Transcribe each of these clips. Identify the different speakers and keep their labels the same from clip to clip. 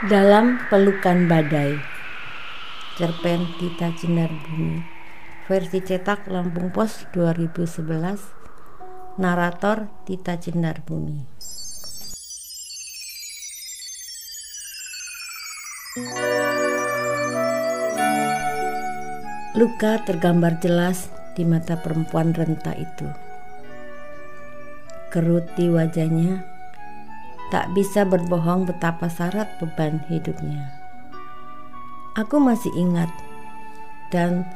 Speaker 1: Dalam pelukan badai. Cerpen Tita Cinar Bumi Versi cetak Lampung Pos 2011 Narator Tita Cinar Bumi. Luka tergambar jelas di mata perempuan renta itu. Kerut di wajahnya tak bisa berbohong betapa syarat beban hidupnya. Aku masih ingat dan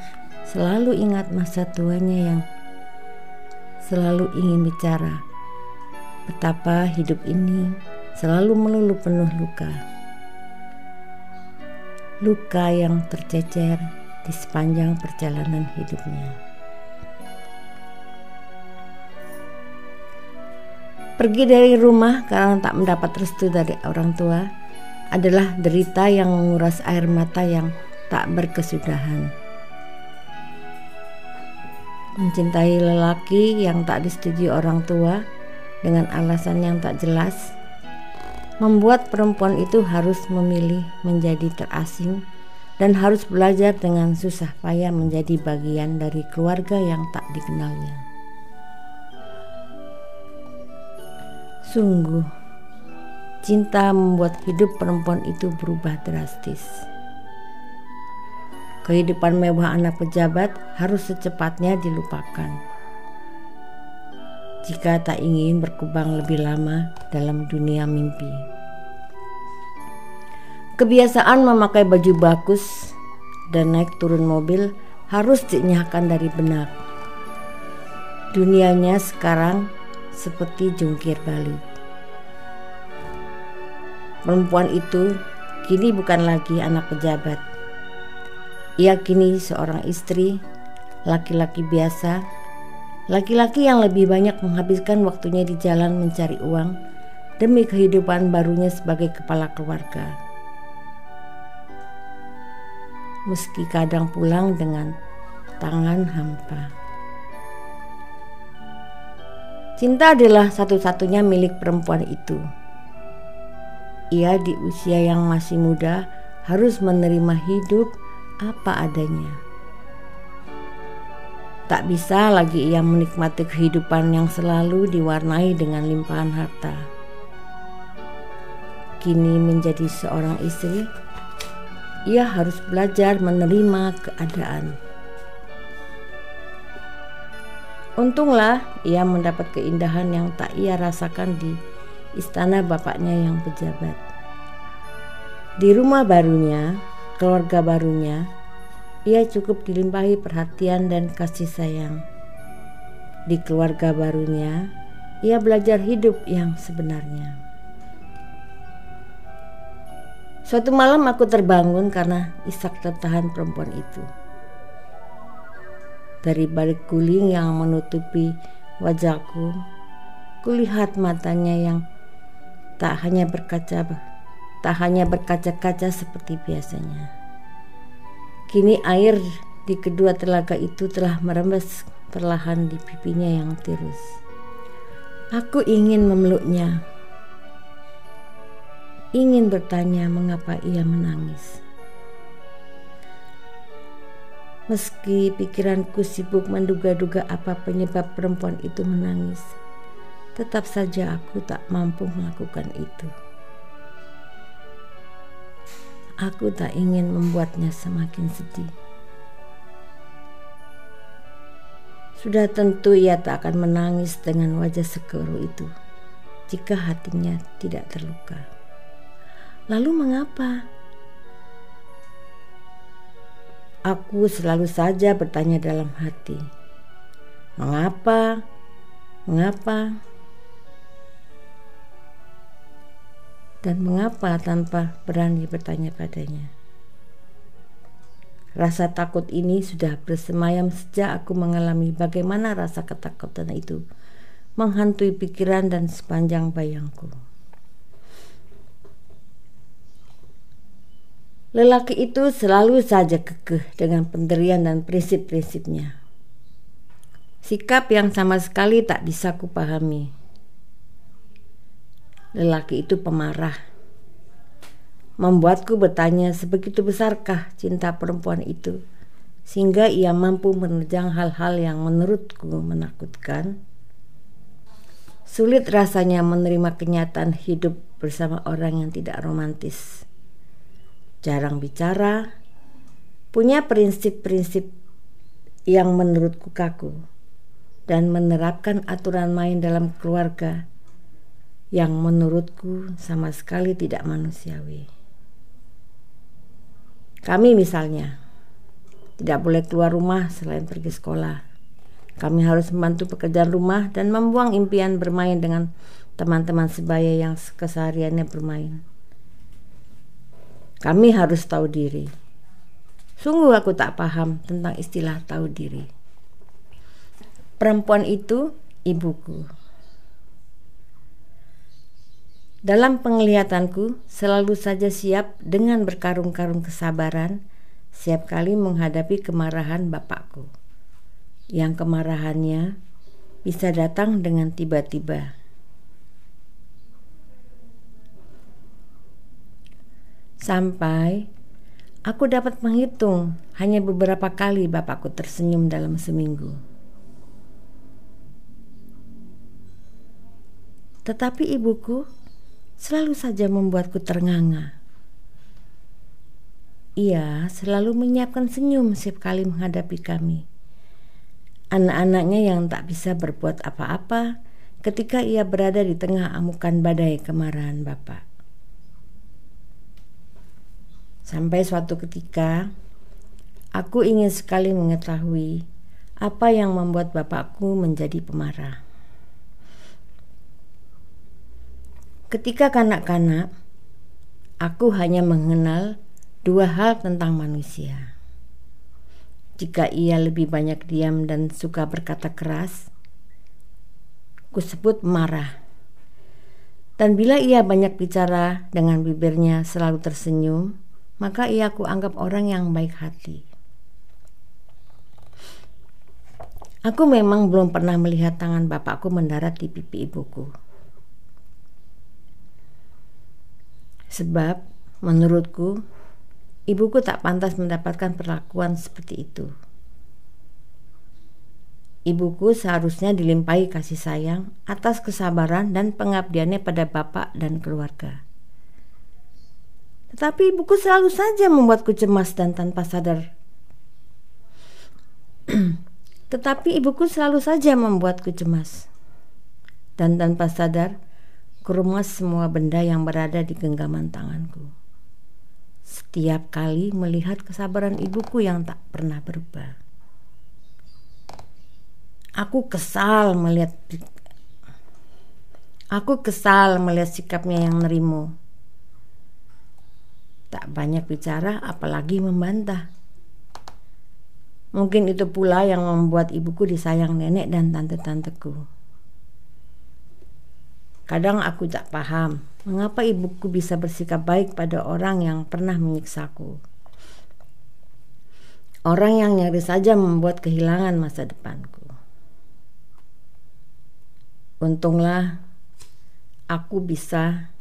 Speaker 1: selalu ingat masa tuanya yang selalu ingin bicara betapa hidup ini selalu melulu penuh luka. Luka yang tercecer di sepanjang perjalanan hidupnya. Pergi dari rumah karena tak mendapat restu dari orang tua adalah derita yang menguras air mata yang tak berkesudahan. Mencintai lelaki yang tak disetujui orang tua dengan alasan yang tak jelas membuat perempuan itu harus memilih menjadi terasing dan harus belajar dengan susah payah menjadi bagian dari keluarga yang tak dikenalnya. Sungguh, cinta membuat hidup perempuan itu berubah drastis. Kehidupan mewah anak pejabat harus secepatnya dilupakan. Jika tak ingin berkubang lebih lama dalam dunia mimpi. Kebiasaan memakai baju bagus dan naik turun mobil harus dinyahkan dari benak. Dunianya sekarang seperti jungkir balik. Perempuan itu kini bukan lagi anak pejabat. Ia kini seorang istri, laki-laki biasa, laki-laki yang lebih banyak menghabiskan waktunya di jalan mencari uang demi kehidupan barunya sebagai kepala keluarga. Meski kadang pulang dengan tangan hampa. Cinta adalah satu-satunya milik perempuan itu. Ia di usia yang masih muda harus menerima hidup apa adanya. Tak bisa lagi ia menikmati kehidupan yang selalu diwarnai dengan limpahan harta. Kini menjadi seorang istri, ia harus belajar menerima keadaan. Untunglah ia mendapat keindahan yang tak ia rasakan di istana bapaknya yang pejabat. Di rumah barunya, keluarga barunya, ia cukup dilimpahi perhatian dan kasih sayang. Di keluarga barunya, ia belajar hidup yang sebenarnya. Suatu malam aku terbangun karena isak tertahan perempuan itu dari balik guling yang menutupi wajahku, kulihat matanya yang tak hanya berkaca tak hanya berkaca-kaca seperti biasanya. Kini air di kedua telaga itu telah merembes perlahan di pipinya yang tirus. Aku ingin memeluknya. Ingin bertanya mengapa ia menangis. Meski pikiranku sibuk menduga-duga apa penyebab perempuan itu menangis, tetap saja aku tak mampu melakukan itu. Aku tak ingin membuatnya semakin sedih. Sudah tentu ia tak akan menangis dengan wajah sekeru itu jika hatinya tidak terluka. Lalu mengapa? Aku selalu saja bertanya dalam hati, "Mengapa? Mengapa?" Dan mengapa tanpa berani bertanya padanya? Rasa takut ini sudah bersemayam sejak aku mengalami bagaimana rasa ketakutan itu menghantui pikiran dan sepanjang bayangku. Lelaki itu selalu saja kekeh dengan pendirian dan prinsip-prinsipnya. Sikap yang sama sekali tak bisa kupahami. Lelaki itu pemarah. membuatku bertanya sebegitu besarkah cinta perempuan itu sehingga ia mampu menerjang hal-hal yang menurutku menakutkan. Sulit rasanya menerima kenyataan hidup bersama orang yang tidak romantis. Jarang bicara, punya prinsip-prinsip yang menurutku kaku dan menerapkan aturan main dalam keluarga yang menurutku sama sekali tidak manusiawi. Kami misalnya tidak boleh keluar rumah selain pergi sekolah. Kami harus membantu pekerjaan rumah dan membuang impian bermain dengan teman-teman sebaya yang kesehariannya bermain. Kami harus tahu diri. Sungguh aku tak paham tentang istilah tahu diri. Perempuan itu ibuku. Dalam penglihatanku, selalu saja siap dengan berkarung-karung kesabaran, siap kali menghadapi kemarahan bapakku. Yang kemarahannya bisa datang dengan tiba-tiba. Sampai aku dapat menghitung hanya beberapa kali bapakku tersenyum dalam seminggu. Tetapi ibuku selalu saja membuatku ternganga. Ia selalu menyiapkan senyum setiap kali menghadapi kami. Anak-anaknya yang tak bisa berbuat apa-apa ketika ia berada di tengah amukan badai kemarahan Bapak. Sampai suatu ketika, aku ingin sekali mengetahui apa yang membuat bapakku menjadi pemarah. Ketika kanak-kanak, aku hanya mengenal dua hal tentang manusia. Jika ia lebih banyak diam dan suka berkata keras, ku sebut marah. Dan bila ia banyak bicara dengan bibirnya selalu tersenyum, maka ia ku anggap orang yang baik hati. Aku memang belum pernah melihat tangan bapakku mendarat di pipi ibuku. Sebab menurutku ibuku tak pantas mendapatkan perlakuan seperti itu. Ibuku seharusnya dilimpahi kasih sayang atas kesabaran dan pengabdiannya pada bapak dan keluarga. Tetapi ibuku selalu saja membuatku cemas dan tanpa sadar. Tetapi ibuku selalu saja membuatku cemas. Dan tanpa sadar, kerumas semua benda yang berada di genggaman tanganku. Setiap kali melihat kesabaran ibuku yang tak pernah berubah. Aku kesal melihat Aku kesal melihat sikapnya yang nerimo. Tak banyak bicara apalagi membantah. Mungkin itu pula yang membuat ibuku disayang nenek dan tante-tanteku. Kadang aku tak paham mengapa ibuku bisa bersikap baik pada orang yang pernah menyiksaku. Orang yang nyaris saja membuat kehilangan masa depanku. Untunglah aku bisa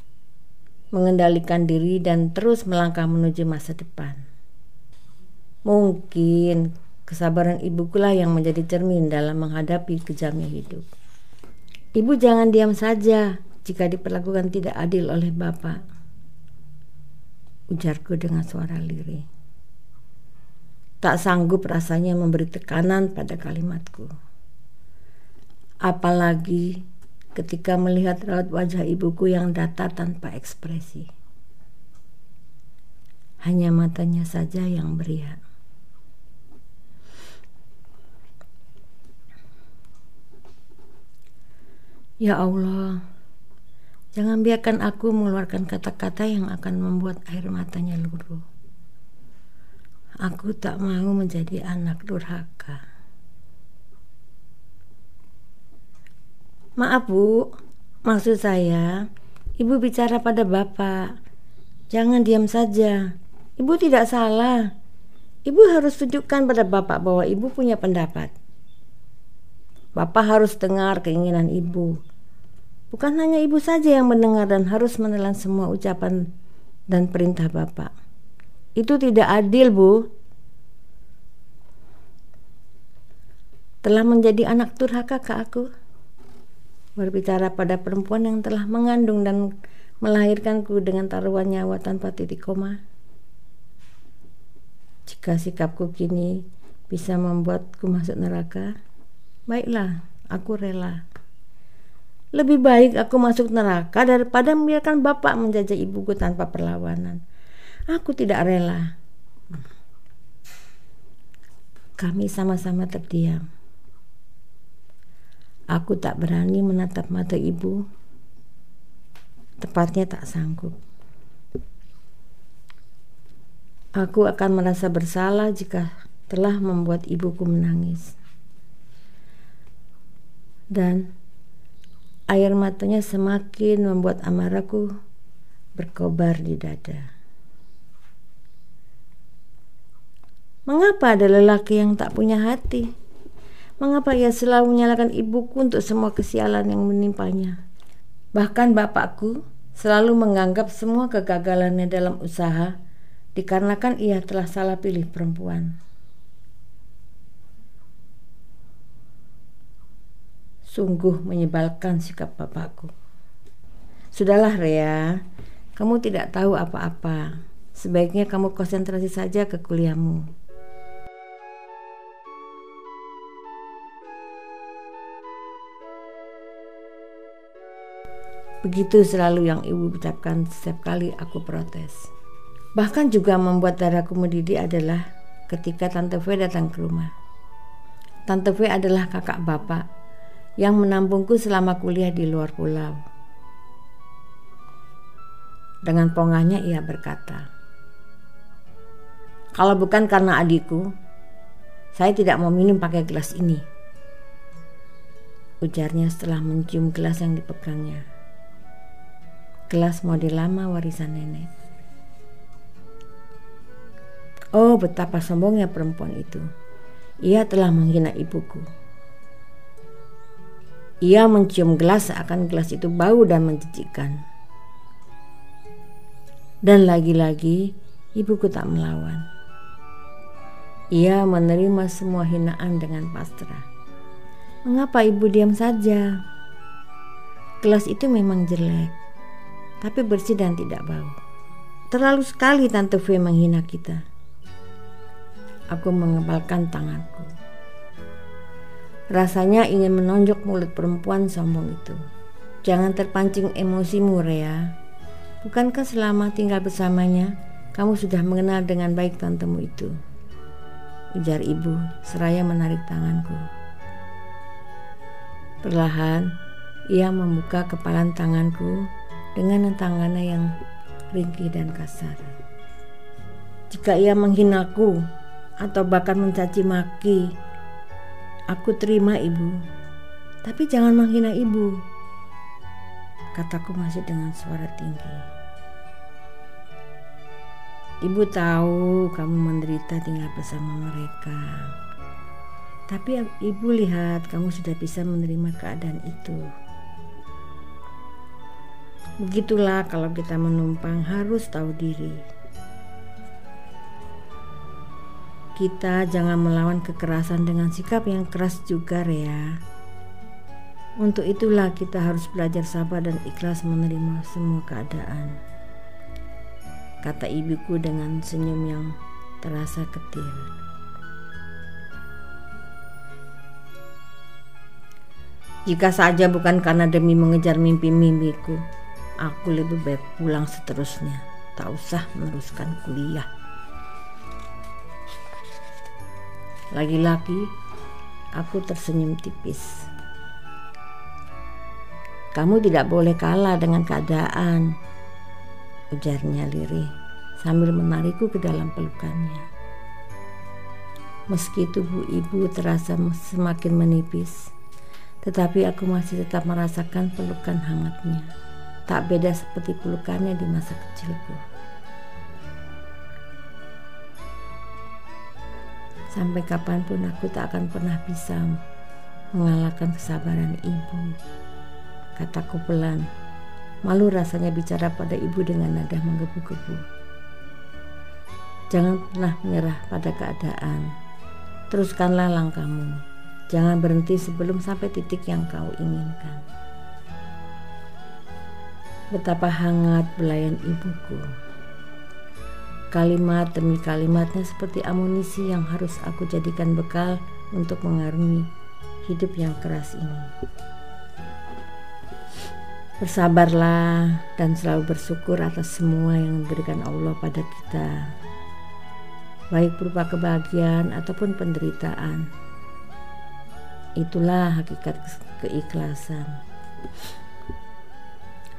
Speaker 1: mengendalikan diri dan terus melangkah menuju masa depan. Mungkin kesabaran ibukulah yang menjadi cermin dalam menghadapi kejamnya hidup. Ibu jangan diam saja jika diperlakukan tidak adil oleh Bapak. Ujarku dengan suara lirih. Tak sanggup rasanya memberi tekanan pada kalimatku. Apalagi ketika melihat raut wajah ibuku yang datar tanpa ekspresi. Hanya matanya saja yang beriak. Ya Allah, jangan biarkan aku mengeluarkan kata-kata yang akan membuat air matanya luruh. Aku tak mau menjadi anak durhaka. Maaf bu, maksud saya, ibu bicara pada bapak. Jangan diam saja. Ibu tidak salah. Ibu harus tunjukkan pada bapak bahwa ibu punya pendapat. Bapak harus dengar keinginan ibu. Bukan hanya ibu saja yang mendengar dan harus menelan semua ucapan dan perintah Bapak. Itu tidak adil, Bu. Telah menjadi anak durhaka ke aku. Berbicara pada perempuan yang telah mengandung dan melahirkanku dengan taruhan nyawa tanpa titik koma. Jika sikapku kini bisa membuatku masuk neraka, baiklah, aku rela. Lebih baik aku masuk neraka daripada membiarkan bapak menjajah ibuku tanpa perlawanan. Aku tidak rela. Kami sama-sama terdiam. Aku tak berani menatap mata ibu. Tepatnya tak sanggup. Aku akan merasa bersalah jika telah membuat ibuku menangis. Dan Air matanya semakin membuat amarahku berkobar di dada. Mengapa ada lelaki yang tak punya hati? Mengapa ia selalu menyalahkan ibuku untuk semua kesialan yang menimpanya? Bahkan bapakku selalu menganggap semua kegagalannya dalam usaha dikarenakan ia telah salah pilih perempuan. Sungguh menyebalkan sikap bapakku. Sudahlah Rea, kamu tidak tahu apa-apa. Sebaiknya kamu konsentrasi saja ke kuliahmu. Begitu selalu yang ibu ucapkan setiap kali aku protes. Bahkan juga membuat darahku mendidih adalah ketika Tante V datang ke rumah. Tante V adalah kakak bapak yang menampungku selama kuliah di luar pulau. Dengan pongahnya ia berkata, "Kalau bukan karena adikku, saya tidak mau minum pakai gelas ini." Ujarnya setelah mencium gelas yang dipegangnya. Gelas model lama warisan nenek. Oh, betapa sombongnya perempuan itu. Ia telah menghina ibuku. Ia mencium gelas seakan gelas itu bau dan menjijikkan. Dan lagi-lagi ibuku tak melawan. Ia menerima semua hinaan dengan pasrah. Mengapa ibu diam saja? Gelas itu memang jelek, tapi bersih dan tidak bau. Terlalu sekali Tante V menghina kita. Aku mengebalkan tanganku. Rasanya ingin menonjok mulut perempuan sombong itu. Jangan terpancing emosimu, Rea. Bukankah selama tinggal bersamanya, kamu sudah mengenal dengan baik tantemu itu? Ujar ibu, seraya menarik tanganku. Perlahan, ia membuka kepalan tanganku dengan tangannya yang ringkih dan kasar. Jika ia menghinaku atau bahkan mencaci maki Aku terima ibu, tapi jangan menghina ibu. Kataku masih dengan suara tinggi. Ibu tahu kamu menderita tinggal bersama mereka. Tapi ibu lihat kamu sudah bisa menerima keadaan itu. Begitulah kalau kita menumpang harus tahu diri. Kita jangan melawan kekerasan dengan sikap yang keras juga, Rea. Untuk itulah kita harus belajar sabar dan ikhlas menerima semua keadaan. Kata ibuku dengan senyum yang terasa ketil. Jika saja bukan karena demi mengejar mimpi-mimpiku, aku lebih baik pulang seterusnya. Tak usah meneruskan kuliah. Lagi-lagi, aku tersenyum tipis. Kamu tidak boleh kalah dengan keadaan, ujarnya lirih sambil menarikku ke dalam pelukannya. Meski tubuh ibu terasa semakin menipis, tetapi aku masih tetap merasakan pelukan hangatnya. Tak beda seperti pelukannya di masa kecilku. Sampai kapan pun aku tak akan pernah bisa mengalahkan kesabaran ibu. Kataku pelan Malu rasanya bicara pada ibu dengan nada menggebu-gebu. Jangan pernah menyerah pada keadaan. Teruskanlah langkahmu. Jangan berhenti sebelum sampai titik yang kau inginkan. Betapa hangat belayan ibuku. Kalimat demi kalimatnya seperti amunisi yang harus aku jadikan bekal untuk mengarungi hidup yang keras ini. Bersabarlah dan selalu bersyukur atas semua yang diberikan Allah pada kita baik berupa kebahagiaan ataupun penderitaan. Itulah hakikat keikhlasan.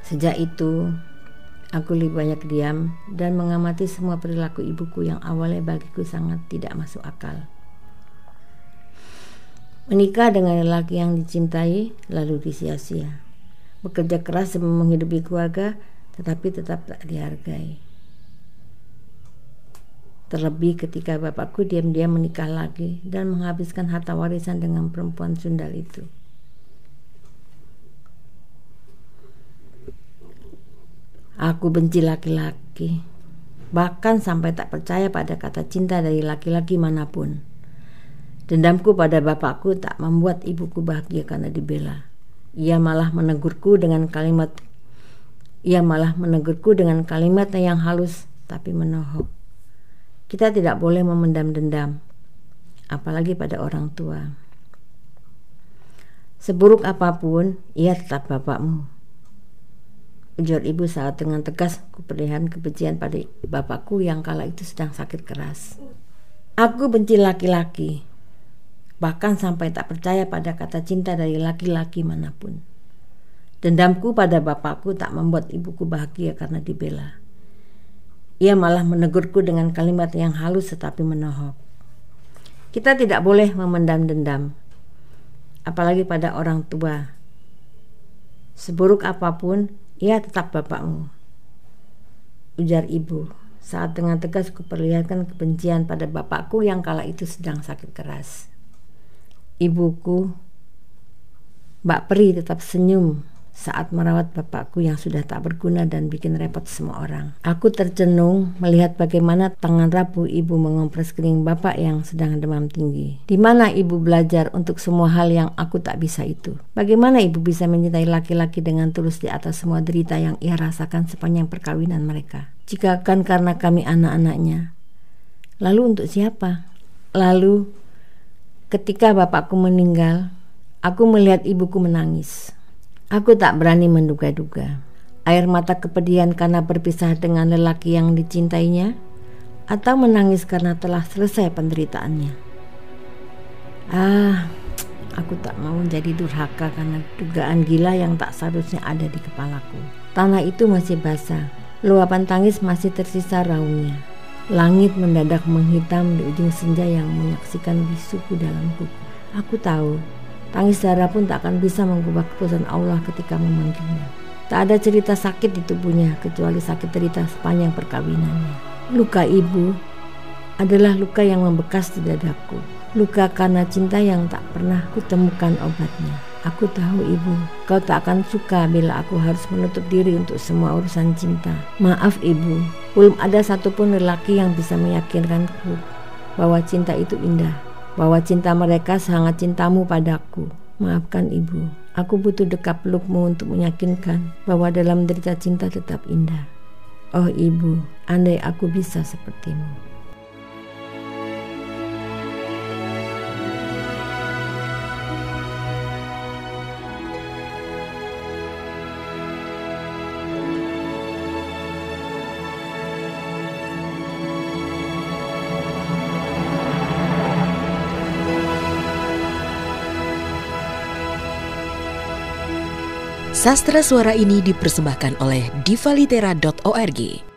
Speaker 1: Sejak itu, aku lebih banyak diam dan mengamati semua perilaku ibuku yang awalnya bagiku sangat tidak masuk akal. Menikah dengan lelaki yang dicintai lalu disia-sia. Bekerja keras menghidupi keluarga tetapi tetap tak dihargai. Terlebih ketika bapakku diam-diam menikah lagi dan menghabiskan harta warisan dengan perempuan sundal itu. Aku benci laki-laki, bahkan sampai tak percaya pada kata cinta dari laki-laki mana pun. Dendamku pada bapakku tak membuat ibuku bahagia karena dibela. Ia malah menegurku dengan kalimat ia malah menegurku dengan kalimat yang halus tapi menohok. Kita tidak boleh memendam dendam, apalagi pada orang tua. Seburuk apa pun, ia tetap bapakmu. Ujar ibu saat dengan tegas kuperlihatkan kebencian pada bapakku yang kala itu sedang sakit keras. Aku benci laki-laki, bahkan sampai tak percaya pada kata cinta dari laki-laki mana pun. Dendamku pada bapakku tak membuat ibuku bahagia karena dibela. Ia malah menegurku dengan kalimat yang halus tetapi menohok. Kita tidak boleh memendam dendam, apalagi pada orang tua. Seburuk apa pun, ia tetap bapakmu. Ujar ibu saat dengan tegas kuperlihatkan kebencian pada bapakku yang kala itu sedang sakit keras. Ibuku, Mbak Peri tetap senyum saat merawat bapakku yang sudah tak berguna dan bikin repot semua orang. Aku tercenung melihat bagaimana tangan rapuh ibu mengompres kening bapak yang sedang demam tinggi. Di mana ibu belajar untuk semua hal yang aku tak bisa itu? Bagaimana ibu bisa mencintai laki-laki dengan tulus di atas semua derita yang ia rasakan sepanjang perkawinan mereka? Jika kan karena kami anak-anaknya. Lalu untuk siapa? Lalu ketika bapakku meninggal, aku melihat ibuku menangis. Aku tak berani menduga-duga. Air mata kepedihan karena berpisah dengan lelaki yang dicintainya, atau menangis karena telah selesai penderitaannya. Ah, aku tak mau menjadi durhaka karena dugaan gila yang tak seharusnya ada di kepalaku. Tanah itu masih basah, luapan tangis masih tersisa raungnya. Langit mendadak menghitam di ujung senja yang menyaksikan bisuku dalam buku. Aku tahu Tangis darah pun tak akan bisa mengubah keputusan Allah ketika memanggilnya. Tak ada cerita sakit di tubuhnya kecuali sakit derita sepanjang perkawinannya. Luka ibu adalah luka yang membekas di dadaku. Luka karena cinta yang tak pernah kutemukan obatnya. Aku tahu ibu, kau tak akan suka bila aku harus menutup diri untuk semua urusan cinta. Maaf ibu, belum ada satupun lelaki yang bisa meyakinkanku bahwa cinta itu indah bahwa cinta mereka sangat cintamu padaku. Maafkan ibu, aku butuh dekap pelukmu untuk meyakinkan bahwa dalam derita cinta tetap indah. Oh ibu, andai aku bisa sepertimu.
Speaker 2: Sastra suara ini dipersembahkan oleh divalitera.org.